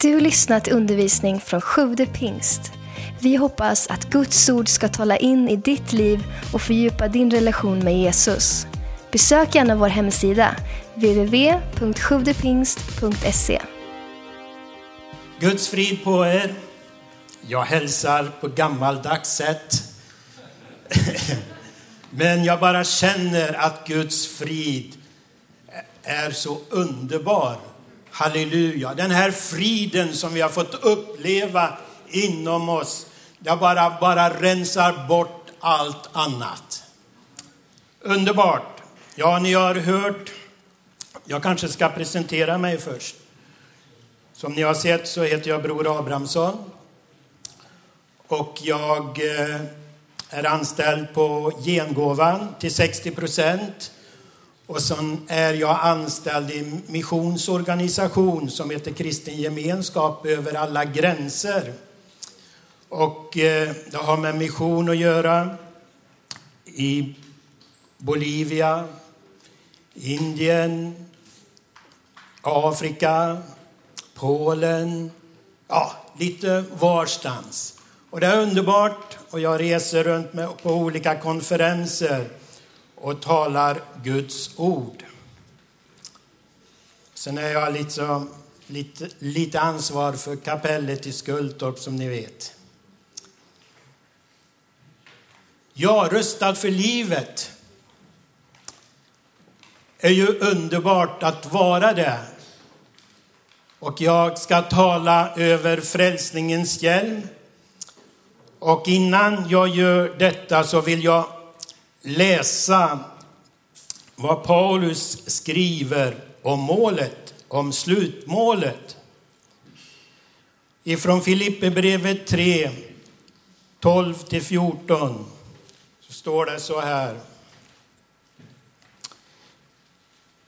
Du lyssnat till undervisning från Sjude pingst. Vi hoppas att Guds ord ska tala in i ditt liv och fördjupa din relation med Jesus. Besök gärna vår hemsida, www.sjuvdepingst.se. Guds frid på er. Jag hälsar på gammaldags sätt. Men jag bara känner att Guds frid är så underbar. Halleluja. Den här friden som vi har fått uppleva inom oss, det bara, bara rensar bort allt annat. Underbart. Ja, ni har hört. Jag kanske ska presentera mig först. Som ni har sett så heter jag Bror Abrahamsson. Och jag eh, är anställd på Gengåvan till 60 procent. Och sen är jag anställd i en missionsorganisation som heter Kristen gemenskap över alla gränser. Och eh, det har med mission att göra i Bolivia, Indien, Afrika, Polen, ja, lite varstans. Och det är underbart och jag reser runt med, på olika konferenser och talar Guds ord. Sen är jag liksom, lite, lite ansvar för kapellet i Skultorp som ni vet. Jag rustad för livet är ju underbart att vara det. Och jag ska tala över frälsningens hjälm. Och innan jag gör detta så vill jag läsa vad Paulus skriver om målet, om slutmålet. Ifrån Filipperbrevet 3, 12 till 14 så står det så här.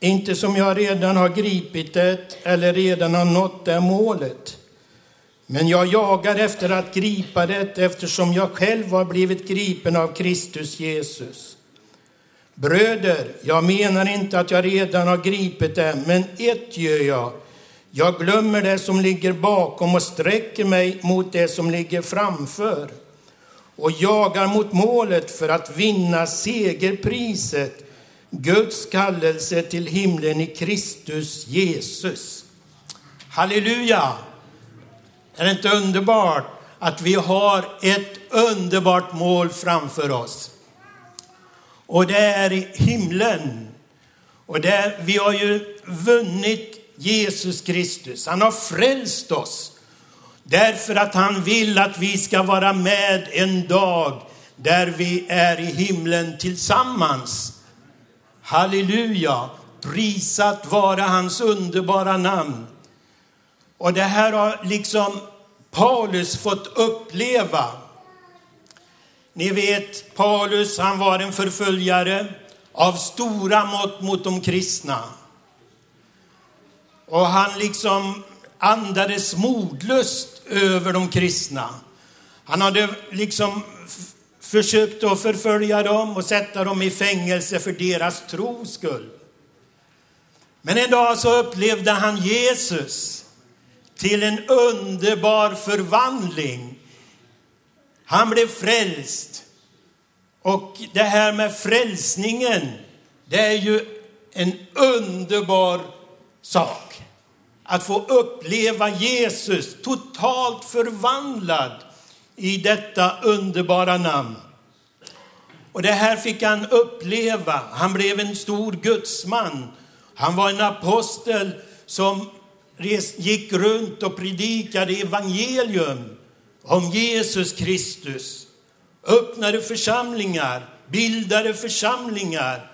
Inte som jag redan har gripit det eller redan har nått det målet. Men jag jagar efter att gripa det eftersom jag själv har blivit gripen av Kristus Jesus. Bröder, jag menar inte att jag redan har gripit det, men ett gör jag. Jag glömmer det som ligger bakom och sträcker mig mot det som ligger framför och jagar mot målet för att vinna segerpriset Guds kallelse till himlen i Kristus Jesus. Halleluja! Är det inte underbart att vi har ett underbart mål framför oss? Och det är i himlen. Och det, vi har ju vunnit Jesus Kristus. Han har frälst oss. Därför att han vill att vi ska vara med en dag där vi är i himlen tillsammans. Halleluja! Prisat vara hans underbara namn. Och det här har liksom Paulus fått uppleva. Ni vet, Paulus han var en förföljare av stora mått mot de kristna. Och han liksom andades modlust över de kristna. Han hade liksom försökt att förfölja dem och sätta dem i fängelse för deras tros skull. Men en dag så upplevde han Jesus till en underbar förvandling. Han blev frälst. Och det här med frälsningen, det är ju en underbar sak. Att få uppleva Jesus totalt förvandlad i detta underbara namn. Och det här fick han uppleva. Han blev en stor gudsman. Han var en apostel som gick runt och predikade evangelium om Jesus Kristus. Öppnade församlingar, bildade församlingar.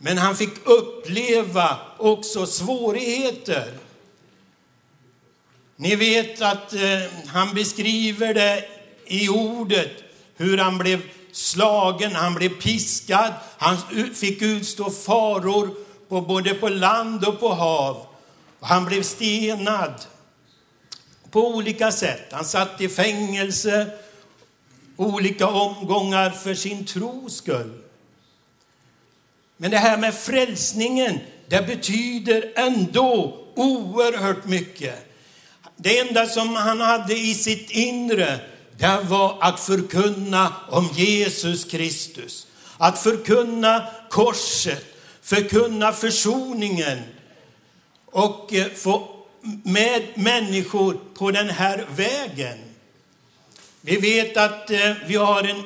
Men han fick uppleva också svårigheter. Ni vet att eh, han beskriver det i ordet hur han blev slagen, han blev piskad, han fick utstå faror på både på land och på hav. Han blev stenad på olika sätt. Han satt i fängelse olika omgångar för sin tros skull. Men det här med frälsningen, det betyder ändå oerhört mycket. det enda som han hade i sitt inre, det var att förkunna om Jesus Kristus. Att förkunna korset, förkunna försoningen och eh, få med människor på den här vägen. Vi vet att eh, vi har en,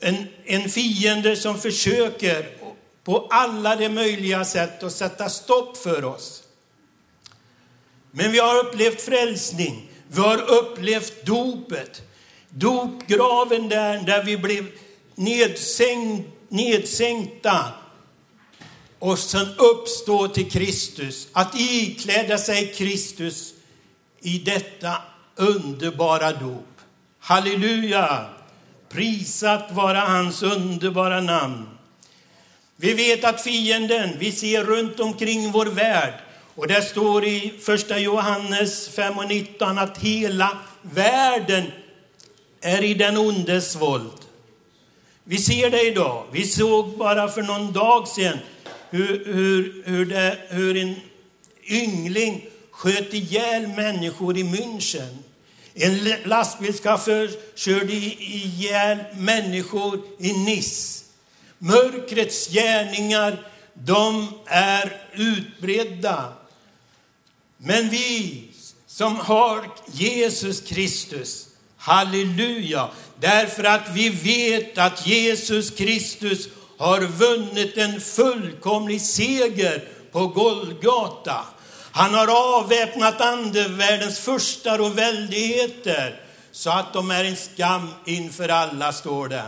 en, en fiende som försöker på alla de möjliga sätt att sätta stopp för oss. Men vi har upplevt frälsning. Vi har upplevt dopet. Dopgraven där, där vi blev nedsänkt, nedsänkta och sen uppstå till Kristus. Att ikläda sig Kristus i detta underbara dop. Halleluja! Prisat vara hans underbara namn. Vi vet att fienden, vi ser runt omkring vår värld, och det står i första Johannes 5 och 19 att hela världen är i den ondes våld. Vi ser det idag. Vi såg bara för någon dag sedan hur, hur, hur, det, hur en yngling sköt ihjäl människor i München. En lastbilschaufför körde ihjäl människor i Nice. Mörkrets gärningar, de är utbredda. Men vi som har Jesus Kristus, halleluja, därför att vi vet att Jesus Kristus har vunnit en fullkomlig seger på Golgata. Han har avväpnat andevärldens furstar och väldigheter så att de är en skam inför alla, står det.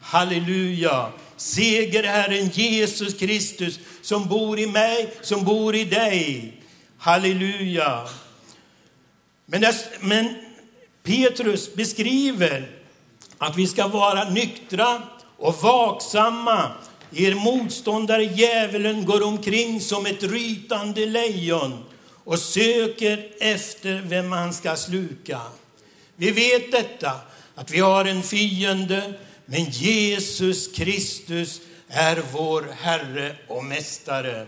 Halleluja! Segerherren Jesus Kristus som bor i mig, som bor i dig. Halleluja! Men, det, men Petrus beskriver att vi ska vara nyktra och vaksamma. Er motståndare djävulen går omkring som ett rytande lejon och söker efter vem han ska sluka. Vi vet detta, att vi har en fiende, men Jesus Kristus är vår Herre och Mästare.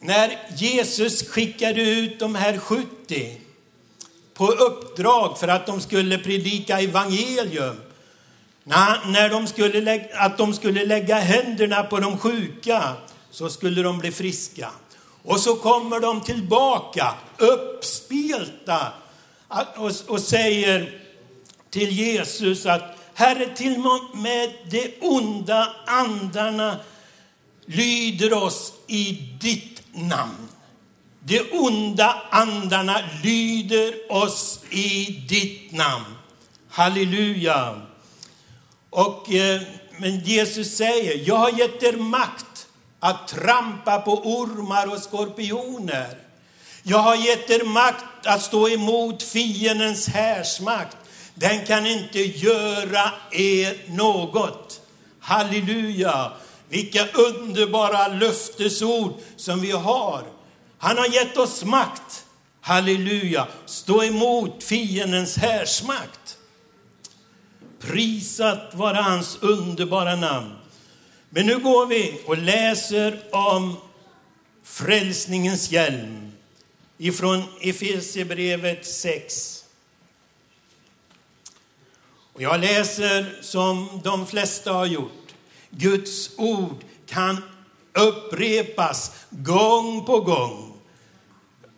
När Jesus skickade ut de här 70 på uppdrag för att de skulle predika evangelium, när de skulle lägga, att de skulle lägga händerna på de sjuka så skulle de bli friska. Och så kommer de tillbaka uppspelta och säger till Jesus att Herre, till och med de onda andarna lyder oss i ditt namn. De onda andarna lyder oss i ditt namn. Halleluja. Och, eh, men Jesus säger, jag har gett er makt att trampa på ormar och skorpioner. Jag har gett er makt att stå emot fiendens härsmakt. Den kan inte göra er något. Halleluja! Vilka underbara löftesord som vi har. Han har gett oss makt. Halleluja! Stå emot fiendens härsmakt. Prisat vara hans underbara namn. Men nu går vi och läser om frälsningens hjälm ifrån Efesierbrevet 6. Och jag läser som de flesta har gjort. Guds ord kan upprepas gång på gång.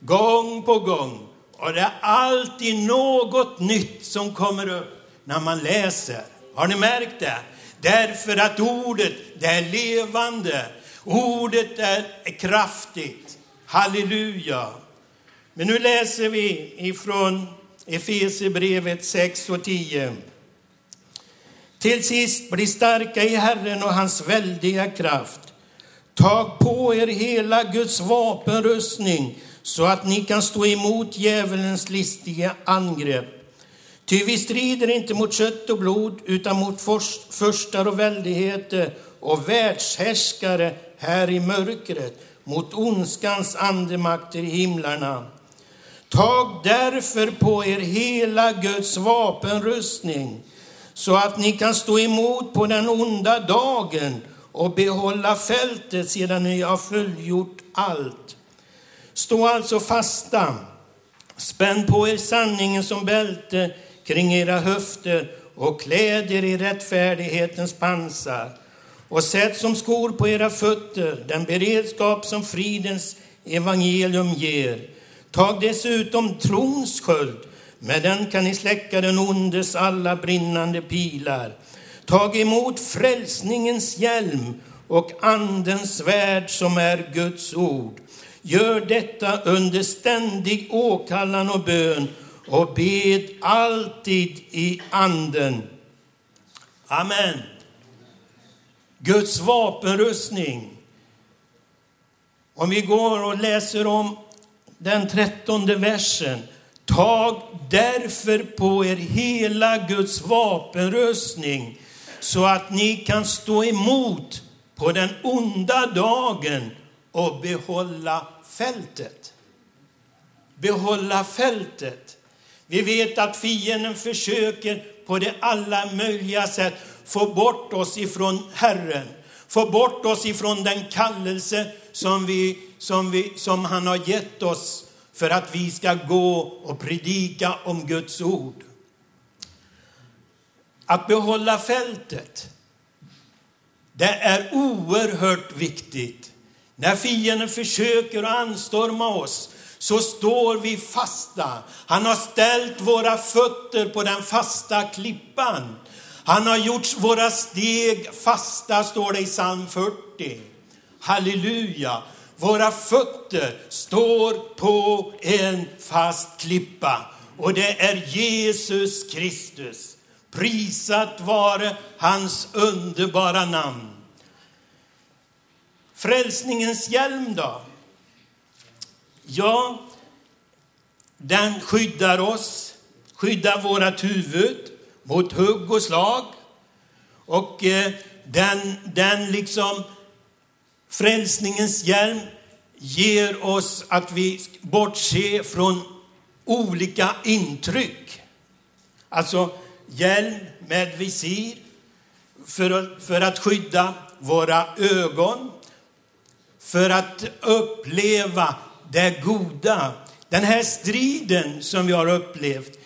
Gång på gång. Och det är alltid något nytt som kommer upp när man läser. Har ni märkt det? Därför att ordet, det är levande. Ordet är kraftigt. Halleluja. Men nu läser vi ifrån Efesierbrevet 6 och 10. Till sist, bli starka i Herren och hans väldiga kraft. Tag på er hela Guds vapenrustning så att ni kan stå emot djävulens listiga angrepp. Ty vi strider inte mot kött och blod utan mot förstar och väldigheter och världshärskare här i mörkret, mot ondskans andemakter i himlarna. Tag därför på er hela Guds vapenrustning så att ni kan stå emot på den onda dagen och behålla fältet sedan ni har fullgjort allt. Stå alltså fasta, spänn på er sanningen som bälte kring era höfter och kläd er i rättfärdighetens pansar och sätt som skor på era fötter den beredskap som fridens evangelium ger. Tag dessutom trons sköld, med den kan ni släcka den ondes alla brinnande pilar. Tag emot frälsningens hjälm och andens svärd som är Guds ord. Gör detta under ständig åkallan och bön och bed alltid i anden. Amen. Guds vapenrustning. Om vi går och läser om den trettonde versen. Tag därför på er hela Guds vapenrustning så att ni kan stå emot på den onda dagen och behålla fältet. Behålla fältet. Vi vet att fienden försöker på det alla möjliga sätt få bort oss ifrån Herren, få bort oss ifrån den kallelse som, vi, som, vi, som han har gett oss för att vi ska gå och predika om Guds ord. Att behålla fältet, det är oerhört viktigt. När fienden försöker anstorma oss så står vi fasta. Han har ställt våra fötter på den fasta klippan. Han har gjort våra steg fasta, står det i psalm 40. Halleluja! Våra fötter står på en fast klippa och det är Jesus Kristus. Prisat vare hans underbara namn. Frälsningens hjälm då? Ja, den skyddar oss, skyddar vårat huvud mot hugg och slag. Och eh, den, den liksom, frälsningens hjälm ger oss att vi bortser från olika intryck. Alltså hjälm med visir för, för att skydda våra ögon, för att uppleva det goda. Den här striden som vi har upplevt,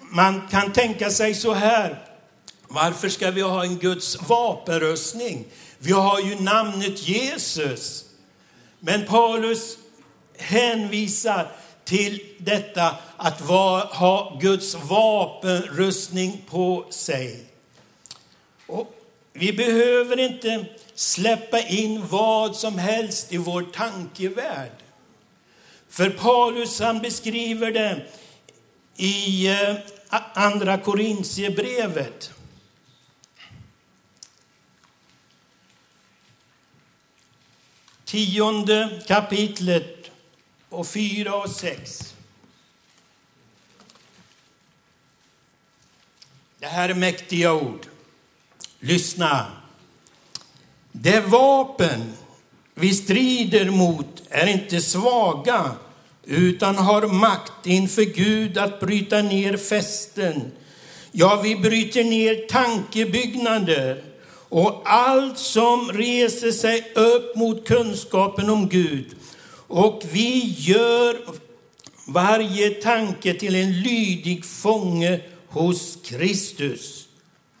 man kan tänka sig så här, varför ska vi ha en Guds vapenrustning? Vi har ju namnet Jesus. Men Paulus hänvisar till detta att ha Guds vapenrustning på sig. Och vi behöver inte släppa in vad som helst i vår tankevärld. För Paulus han beskriver det i eh, Andra Korintierbrevet. Tionde kapitlet och fyra och sex. Det här är mäktiga ord. Lyssna. Det vapen vi strider mot är inte svaga utan har makt inför Gud att bryta ner fästen. Ja, vi bryter ner tankebyggnader och allt som reser sig upp mot kunskapen om Gud. Och vi gör varje tanke till en lydig fånge hos Kristus.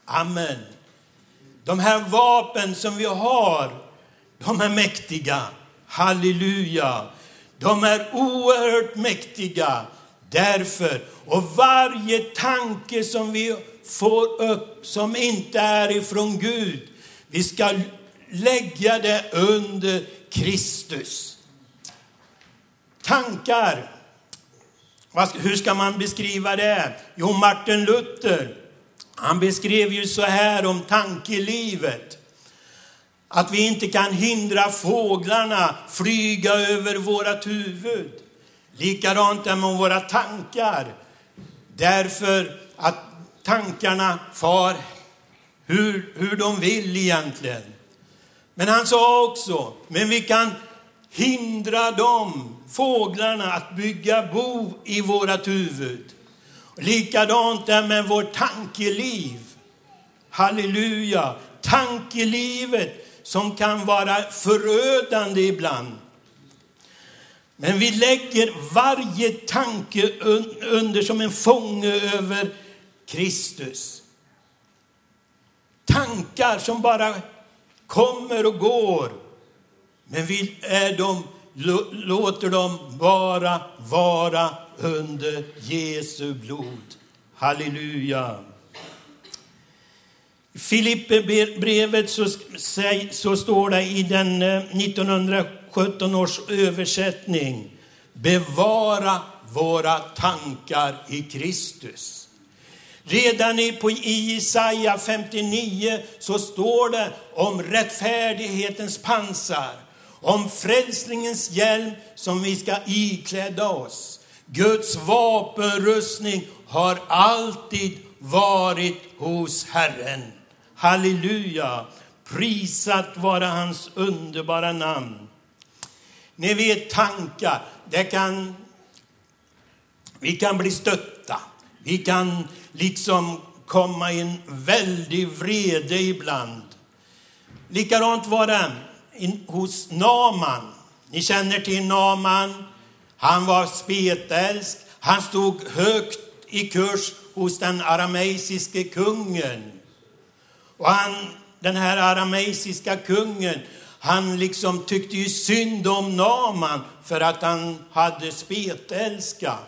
Amen. De här vapen som vi har, de är mäktiga. Halleluja. De är oerhört mäktiga därför. Och varje tanke som vi får upp som inte är ifrån Gud, vi ska lägga det under Kristus. Tankar, hur ska man beskriva det? Jo, Martin Luther, han beskrev ju så här om tankelivet. Att vi inte kan hindra fåglarna flyga över vårt huvud. Likadant är med våra tankar. Därför att tankarna far hur, hur de vill egentligen. Men han sa också, men vi kan hindra dem, fåglarna, att bygga bo i vårt huvud. Likadant är med vårt tankeliv. Halleluja! Tankelivet som kan vara förödande ibland. Men vi lägger varje tanke under som en fånge över Kristus. Tankar som bara kommer och går. Men vi är dem, låter dem bara vara under Jesu blod. Halleluja. Filipperbrevet så, så står det i den eh, 1917 års översättning Bevara våra tankar i Kristus. Redan i, på, i Jesaja 59 så står det om rättfärdighetens pansar, om frälsningens hjälm som vi ska ikläda oss. Guds vapenrustning har alltid varit hos Herren. Halleluja! Prisat vara hans underbara namn. Ni vet tankar, det kan, vi kan bli stötta. Vi kan liksom komma i en väldig vrede ibland. Likadant var det hos Naman. Ni känner till Naman. Han var spetälsk. Han stod högt i kurs hos den arameiske kungen. Och han, den här arameiska kungen, han liksom tyckte ju synd om Naman för att han hade spetälska.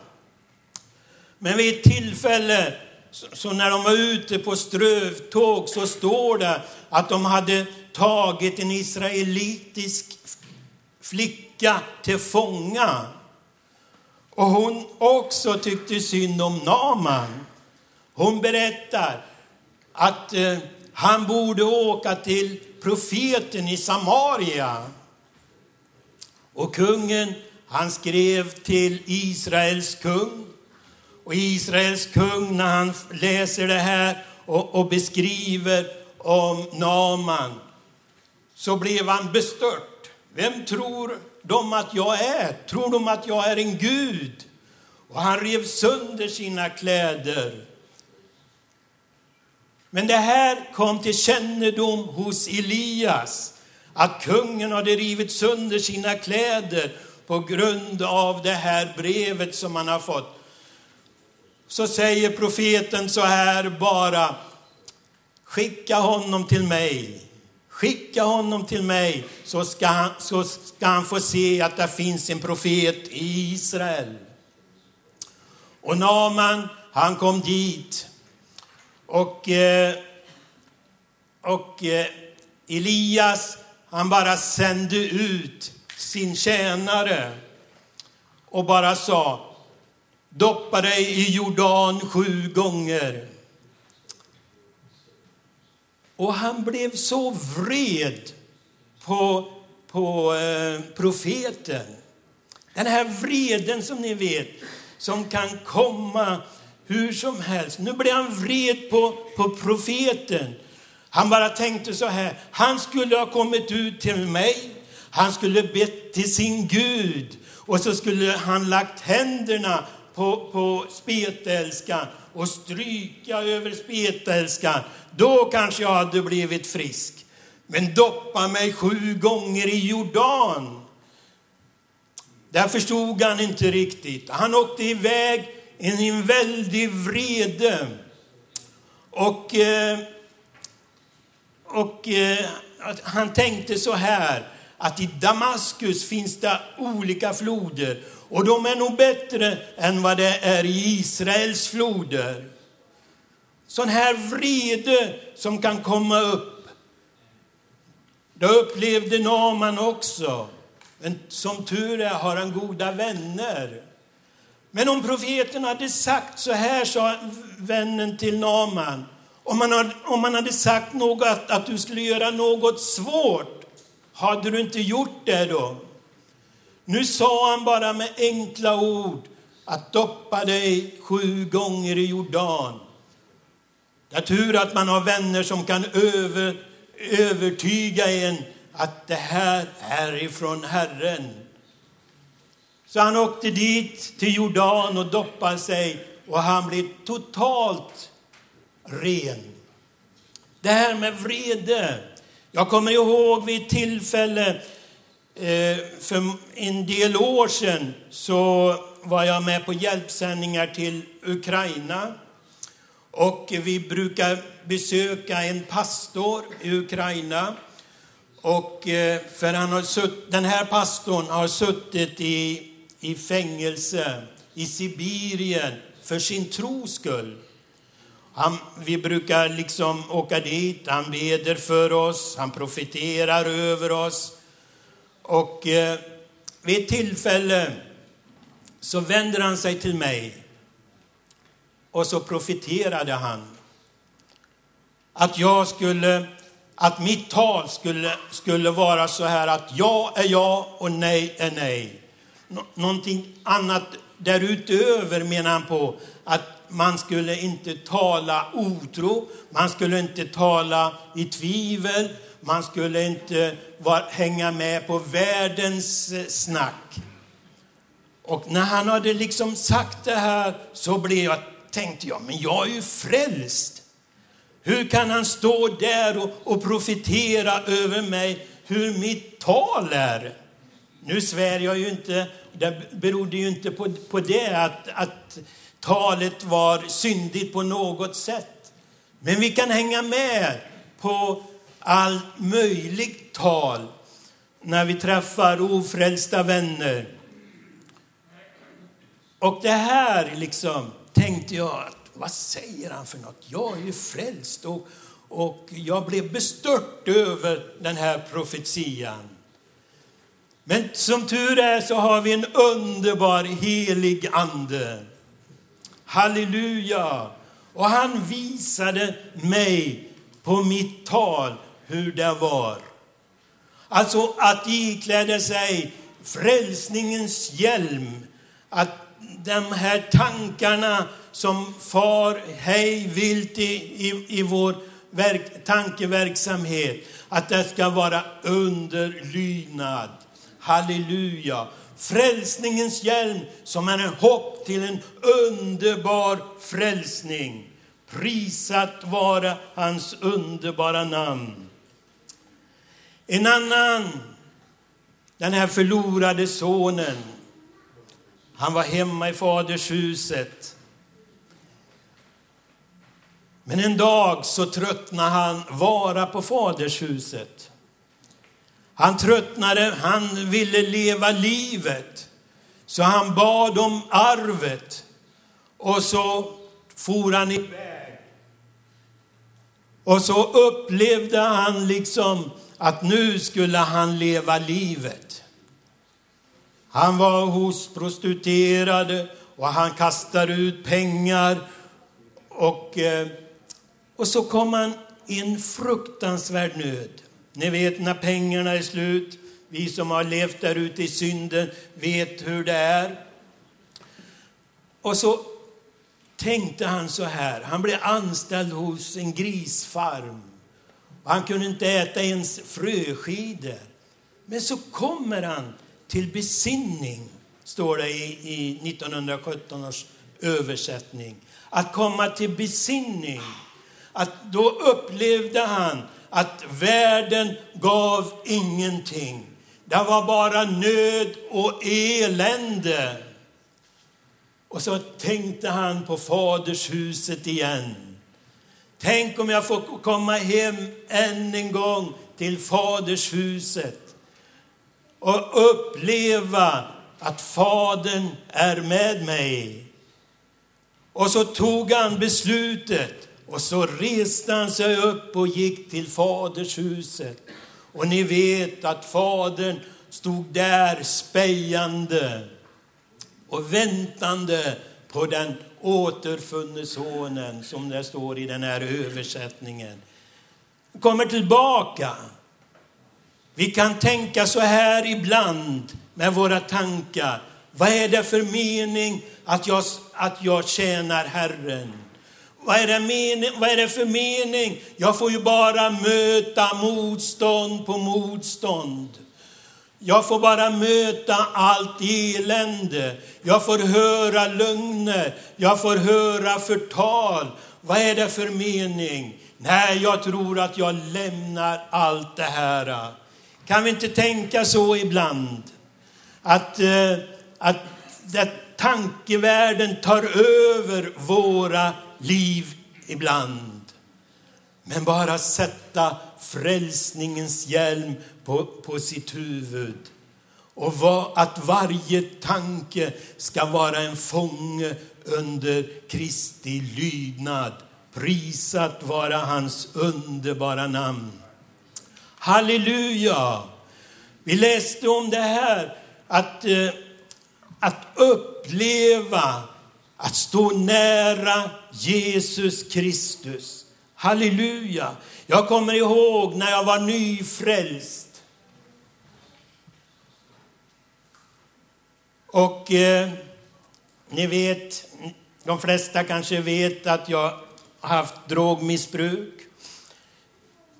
Men vid ett tillfälle, så när de var ute på strövtåg, så står det att de hade tagit en israelitisk flicka till fånga. Och hon också tyckte synd om Naman. Hon berättar att eh, han borde åka till profeten i Samaria. Och kungen, han skrev till Israels kung. Och Israels kung, när han läser det här och, och beskriver om Naman, så blev han bestört. Vem tror de att jag är? Tror de att jag är en gud? Och han rev sönder sina kläder men det här kom till kännedom hos Elias, att kungen hade rivit sönder sina kläder på grund av det här brevet som han har fått. Så säger profeten så här bara, skicka honom till mig. Skicka honom till mig så ska, han, så ska han få se att det finns en profet i Israel. Och Naman, han kom dit och, eh, och eh, Elias, han bara sände ut sin tjänare och bara sa, doppa dig i Jordan sju gånger. Och han blev så vred på, på eh, profeten. Den här vreden som ni vet, som kan komma hur som helst. Nu blev han vred på, på profeten. Han bara tänkte så här, han skulle ha kommit ut till mig, han skulle bett till sin Gud och så skulle han lagt händerna på, på spetälskan och stryka över spetälskan. Då kanske jag hade blivit frisk. Men doppa mig sju gånger i Jordan. Där förstod han inte riktigt. Han åkte iväg en, väldig vrede. Och, eh, och eh, han tänkte så här, att i Damaskus finns det olika floder och de är nog bättre än vad det är i Israels floder. Sån här vrede som kan komma upp. Det upplevde Naman också. Men som tur är har han goda vänner. Men om profeten hade sagt så här, sa vännen till Naman, om man hade, om man hade sagt något, att du skulle göra något svårt, hade du inte gjort det då? Nu sa han bara med enkla ord att doppa dig sju gånger i Jordan. Det är tur att man har vänner som kan över, övertyga en att det här är ifrån Herren. Så han åkte dit till Jordan och doppade sig och han blev totalt ren. Det här med vrede. Jag kommer ihåg vid ett tillfälle eh, för en del år sedan så var jag med på hjälpsändningar till Ukraina. Och vi brukar besöka en pastor i Ukraina. Och eh, för han har sutt, den här pastorn har suttit i, i fängelse i Sibirien för sin tros skull. Han, vi brukar liksom åka dit, han beder för oss, han profeterar över oss. Och eh, vid ett tillfälle så vänder han sig till mig och så profeterade han att jag skulle, att mitt tal skulle, skulle vara så här att ja är ja och nej är nej. Någonting annat därutöver menar han på att man skulle inte tala otro, man skulle inte tala i tvivel, man skulle inte var, hänga med på världens eh, snack. Och när han hade liksom sagt det här så blev jag, tänkte jag, men jag är ju frälst. Hur kan han stå där och, och profetera över mig hur mitt tal är? Nu svär jag ju inte, det berodde ju inte på, på det att, att talet var syndigt på något sätt. Men vi kan hänga med på allt möjligt tal när vi träffar ofrälsta vänner. Och det här liksom tänkte jag, vad säger han för något? Jag är ju frälst och, och jag blev bestört över den här profetian. Men som tur är så har vi en underbar helig ande. Halleluja! Och han visade mig på mitt tal hur det var. Alltså att ikläda sig frälsningens hjälm, att de här tankarna som far hej vilt i, i, i vår verk, tankeverksamhet, att det ska vara underlydnad. Halleluja! Frälsningens hjälm som är en hopp till en underbar frälsning. Prisat vara hans underbara namn. En annan, den här förlorade sonen, han var hemma i fadershuset. Men en dag så tröttnade han vara på fadershuset. Han tröttnade, han ville leva livet. Så han bad om arvet. Och så for han iväg. Och så upplevde han liksom att nu skulle han leva livet. Han var hos prostituerade och han kastade ut pengar. Och, eh, och så kom han i en fruktansvärd nöd. Ni vet när pengarna är slut. Vi som har levt där ute i synden vet hur det är. Och så tänkte han så här. Han blev anställd hos en grisfarm. Och han kunde inte äta ens fröskidor. Men så kommer han till besinning, står det i, i 1917 års översättning. Att komma till besinning. Att då upplevde han att världen gav ingenting. Det var bara nöd och elände. Och så tänkte han på fadershuset igen. Tänk om jag får komma hem än en gång till fadershuset och uppleva att Fadern är med mig. Och så tog han beslutet och så reste han sig upp och gick till fadershuset. Och ni vet att fadern stod där spejande och väntande på den återfunne sonen, som det står i den här översättningen. Kommer tillbaka. Vi kan tänka så här ibland med våra tankar. Vad är det för mening att jag, att jag tjänar Herren? Vad är, det mening, vad är det för mening? Jag får ju bara möta motstånd på motstånd. Jag får bara möta allt elände. Jag får höra lögner. Jag får höra förtal. Vad är det för mening? Nej, jag tror att jag lämnar allt det här. Kan vi inte tänka så ibland? Att, eh, att, att tankevärlden tar över våra liv ibland. Men bara sätta frälsningens hjälm på, på sitt huvud. Och var, att varje tanke ska vara en fånge under Kristi lydnad. Prisat vara hans underbara namn. Halleluja! Vi läste om det här, att, eh, att uppleva, att stå nära Jesus Kristus. Halleluja! Jag kommer ihåg när jag var nyfrälst. Och eh, ni vet, de flesta kanske vet att jag har haft drogmissbruk,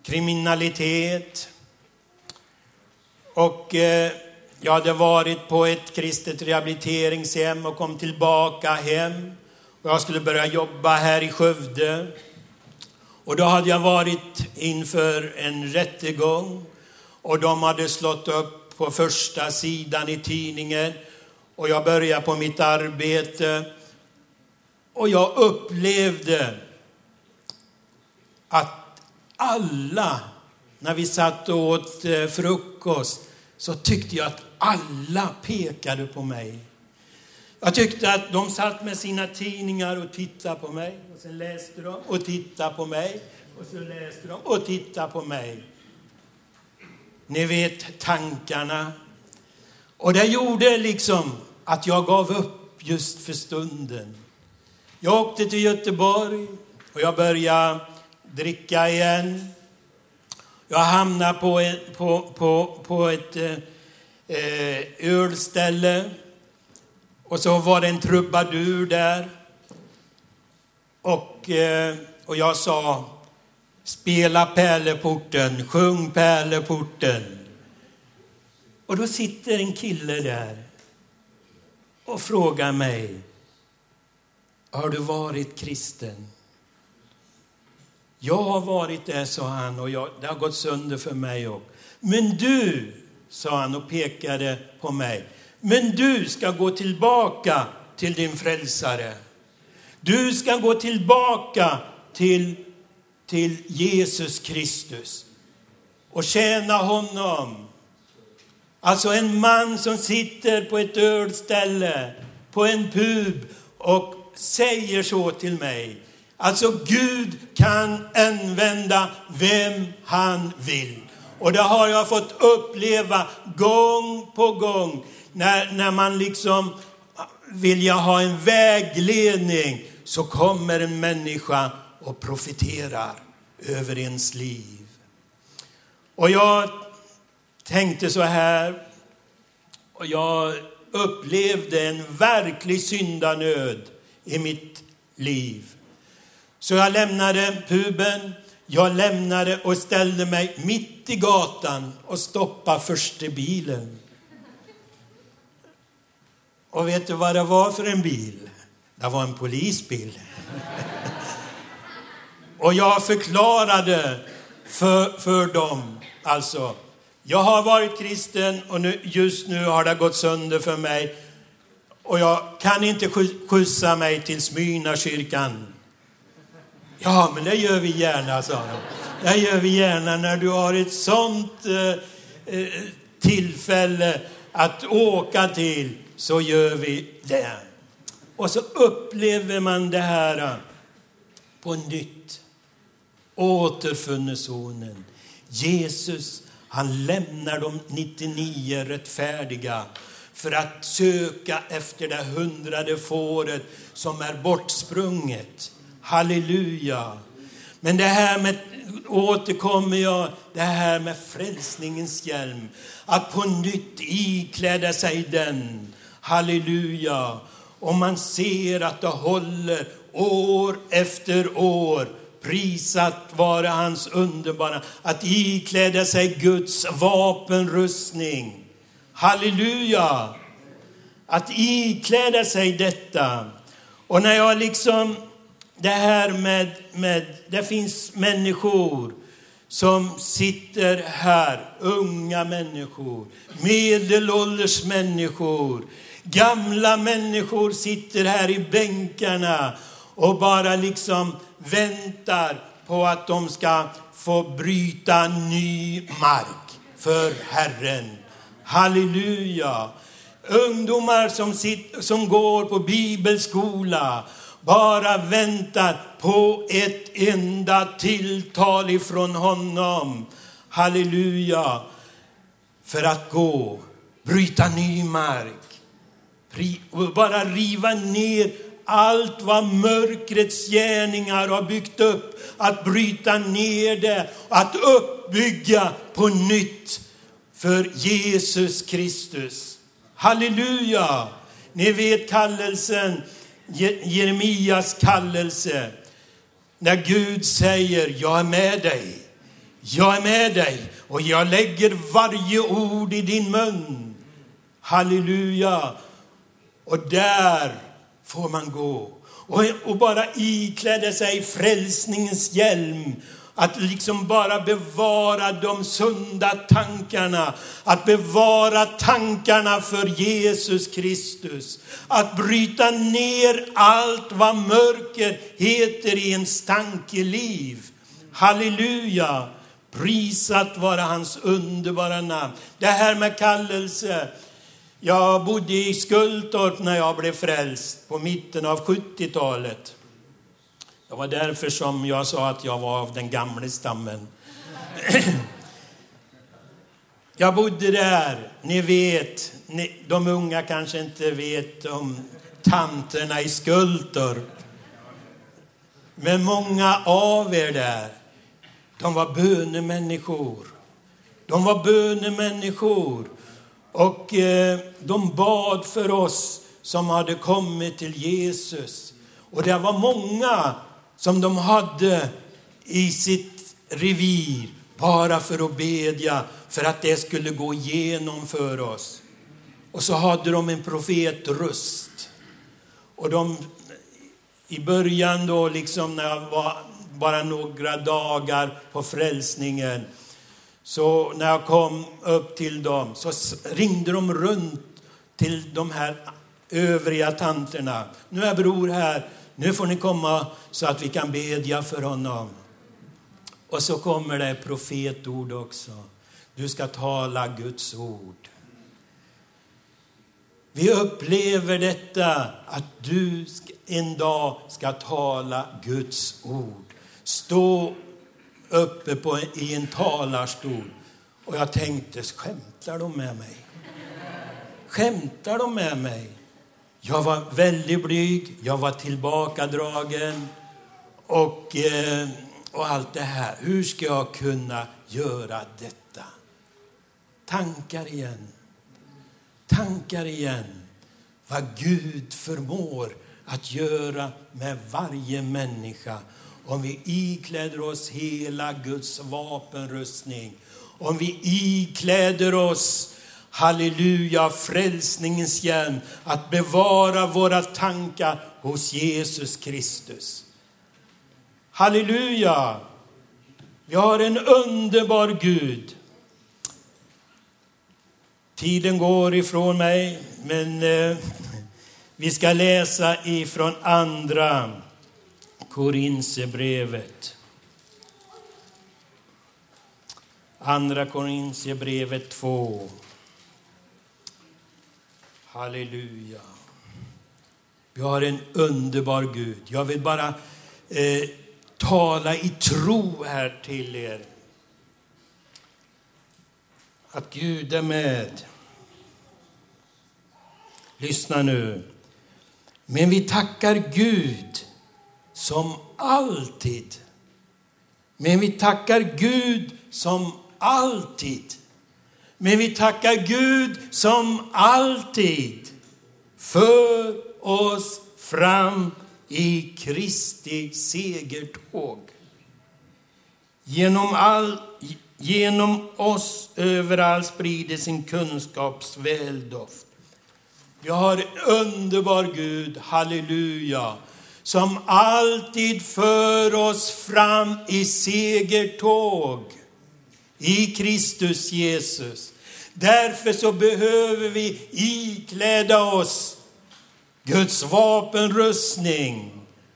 kriminalitet. Och eh, jag hade varit på ett kristet rehabiliteringshem och kom tillbaka hem. Och jag skulle börja jobba här i Skövde. Och då hade jag varit inför en rättegång och de hade slått upp på första sidan i tidningen och jag började på mitt arbete och jag upplevde att alla, när vi satt och åt eh, frukost, så tyckte jag att alla pekade på mig. Jag tyckte att de satt med sina tidningar och tittade på mig. Och sen läste de och tittade på mig. Och så läste de och tittade på mig. Ni vet tankarna. Och det gjorde liksom att jag gav upp just för stunden. Jag åkte till Göteborg och jag började dricka igen. Jag hamnade på, ett, på, på, på ett eh, eh ölställe och så var det en trubadur där. Och, eh, och jag sa, spela pärleporten, sjung pärleporten. Och då sitter en kille där och frågar mig, har du varit kristen? Jag har varit det, sa han, och jag, det har gått sönder för mig också. Men du, sa han och pekade på mig, men du ska gå tillbaka till din frälsare. Du ska gå tillbaka till, till Jesus Kristus och tjäna honom. Alltså en man som sitter på ett ölställe, på en pub och säger så till mig. Alltså Gud kan använda vem han vill. Och det har jag fått uppleva gång på gång när, när man liksom vill jag ha en vägledning så kommer en människa och profiterar över ens liv. Och jag tänkte så här, och jag upplevde en verklig syndanöd i mitt liv. Så jag lämnade puben, jag lämnade och ställde mig mitt i gatan och stoppade första bilen. Och vet du vad det var för en bil? Det var en polisbil. och jag förklarade för, för dem, alltså, jag har varit kristen och nu, just nu har det gått sönder för mig och jag kan inte skjutsa mig till Smyrnakyrkan. Ja, men det gör vi gärna, sa de. Det gör vi gärna när du har ett sånt eh, eh tillfälle att åka till så gör vi det. Och så upplever man det här på nytt. Återfunnesonen. Jesus, han lämnar de 99 rättfärdiga för att söka efter det hundrade fåret som är bortsprunget. Halleluja! Men det här med, återkommer jag, det här med frälsningens hjälm. Att på nytt ikläda sig den. Halleluja! Och man ser att det håller år efter år. Prisat vare hans underbara, att ikläda sig Guds vapenrustning. Halleluja! Att ikläda sig detta. Och när jag liksom, det här med, med det finns människor som sitter här, unga människor, medelålders människor, gamla människor sitter här i bänkarna och bara liksom väntar på att de ska få bryta ny mark för Herren. Halleluja! Ungdomar som, sitter, som går på bibelskola bara väntar på ett enda tilltal ifrån honom. Halleluja! För att gå, bryta ny mark, bara riva ner allt vad mörkrets gärningar har byggt upp, att bryta ner det, att uppbygga på nytt för Jesus Kristus. Halleluja! Ni vet kallelsen, Jeremias kallelse, när Gud säger, jag är med dig. Jag är med dig och jag lägger varje ord i din mun. Halleluja! Och där får man gå. Och, och bara ikläda sig frälsningens hjälm. Att liksom bara bevara de sunda tankarna. Att bevara tankarna för Jesus Kristus. Att bryta ner allt vad mörker heter i ens tankeliv. Halleluja! Prisat vara hans underbara namn. Det här med kallelse, jag bodde i Skultorp när jag blev frälst på mitten av 70-talet. Det var därför som jag sa att jag var av den gamla stammen. Jag bodde där. Ni vet, ni, de unga kanske inte vet om tanterna i Skultorp. Men många av er där, de var bönemänniskor. De var bönemänniskor. Och eh, de bad för oss som hade kommit till Jesus. Och det var många som de hade i sitt revir bara för att bedja för att det skulle gå igenom för oss. Och så hade de en profetröst. Och de, i början då, liksom när jag var bara några dagar på frälsningen, så när jag kom upp till dem så ringde de runt till de här övriga tanterna. Nu är bror här, nu får ni komma så att vi kan bedja för honom. Och så kommer det profetord också. Du ska tala Guds ord. Vi upplever detta att du en dag ska tala Guds ord. Stå uppe på, i en talarstol. Och jag tänkte, skämtar de med mig? Skämtar de med mig? Jag var väldigt blyg, jag var tillbakadragen och, eh, och allt det här. Hur ska jag kunna göra detta? Tankar igen. Tankar igen. Vad Gud förmår att göra med varje människa om vi ikläder oss hela Guds vapenrustning, om vi ikläder oss halleluja, frälsningens hjälm, att bevara våra tankar hos Jesus Kristus. Halleluja! Vi har en underbar Gud. Tiden går ifrån mig, men eh, vi ska läsa ifrån andra Korinthierbrevet. Andra Korinthierbrevet 2. Halleluja. Vi har en underbar Gud. Jag vill bara eh, tala i tro här till er. Att Gud är med. Lyssna nu. Men vi tackar Gud som alltid. Men vi tackar Gud som alltid. Men vi tackar Gud som alltid för oss fram i Kristi segertåg. Genom, all, genom oss överallt sprider sin kunskaps väldoft. Vi har en underbar Gud, halleluja, som alltid för oss fram i segertåg i Kristus Jesus. Därför så behöver vi ikläda oss Guds vapenrustning.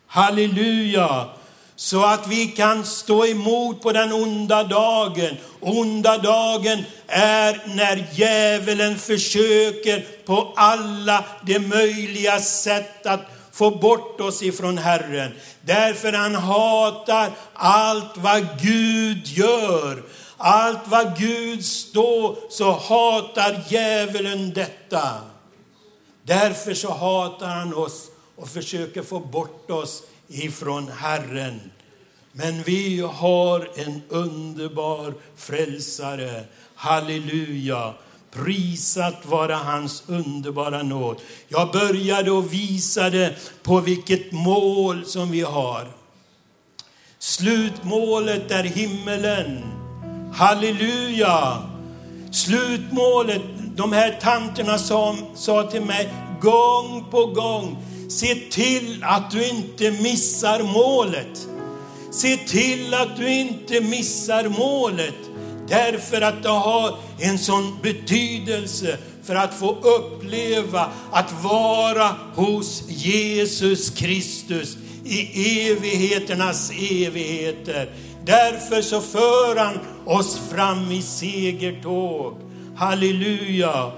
Halleluja! Så att vi kan stå emot på den onda dagen. Onda dagen är när djävulen försöker på alla de möjliga sätt att få bort oss ifrån Herren. Därför han hatar allt vad Gud gör. Allt vad Gud står så hatar djävulen detta. Därför så hatar han oss och försöker få bort oss ifrån Herren. Men vi har en underbar frälsare. Halleluja! Prisat vara hans underbara nåd. Jag började och visade på vilket mål som vi har. Slutmålet är himmelen. Halleluja! Slutmålet, de här tanterna sa, sa till mig gång på gång, se till att du inte missar målet. Se till att du inte missar målet. Därför att det har en sån betydelse för att få uppleva att vara hos Jesus Kristus i evigheternas evigheter. Därför så för han oss fram i segertåg. Halleluja!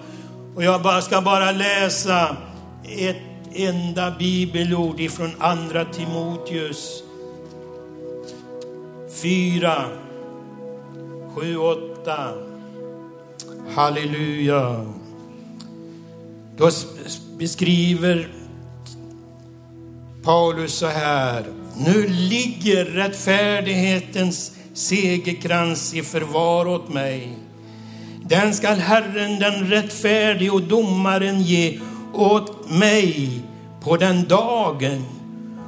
Och jag bara ska bara läsa ett enda bibelord ifrån andra Timoteus 4, 7, 8. Halleluja. Då beskriver Paulus så här. Nu ligger rättfärdighetens segerkrans i förvar åt mig. Den skall Herren, den rättfärdige och domaren ge åt mig på den dagen.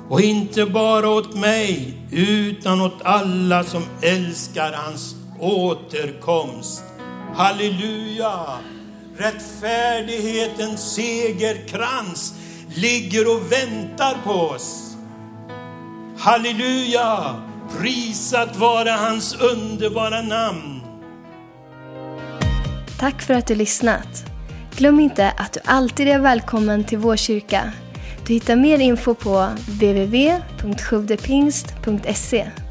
Och inte bara åt mig, utan åt alla som älskar hans återkomst. Halleluja! Rättfärdighetens segerkrans ligger och väntar på oss. Halleluja! Prisat vara hans underbara namn. Tack för att du lyssnat. Glöm inte att du alltid är välkommen till vår kyrka. Du hittar mer info på www.sjuvdepingst.se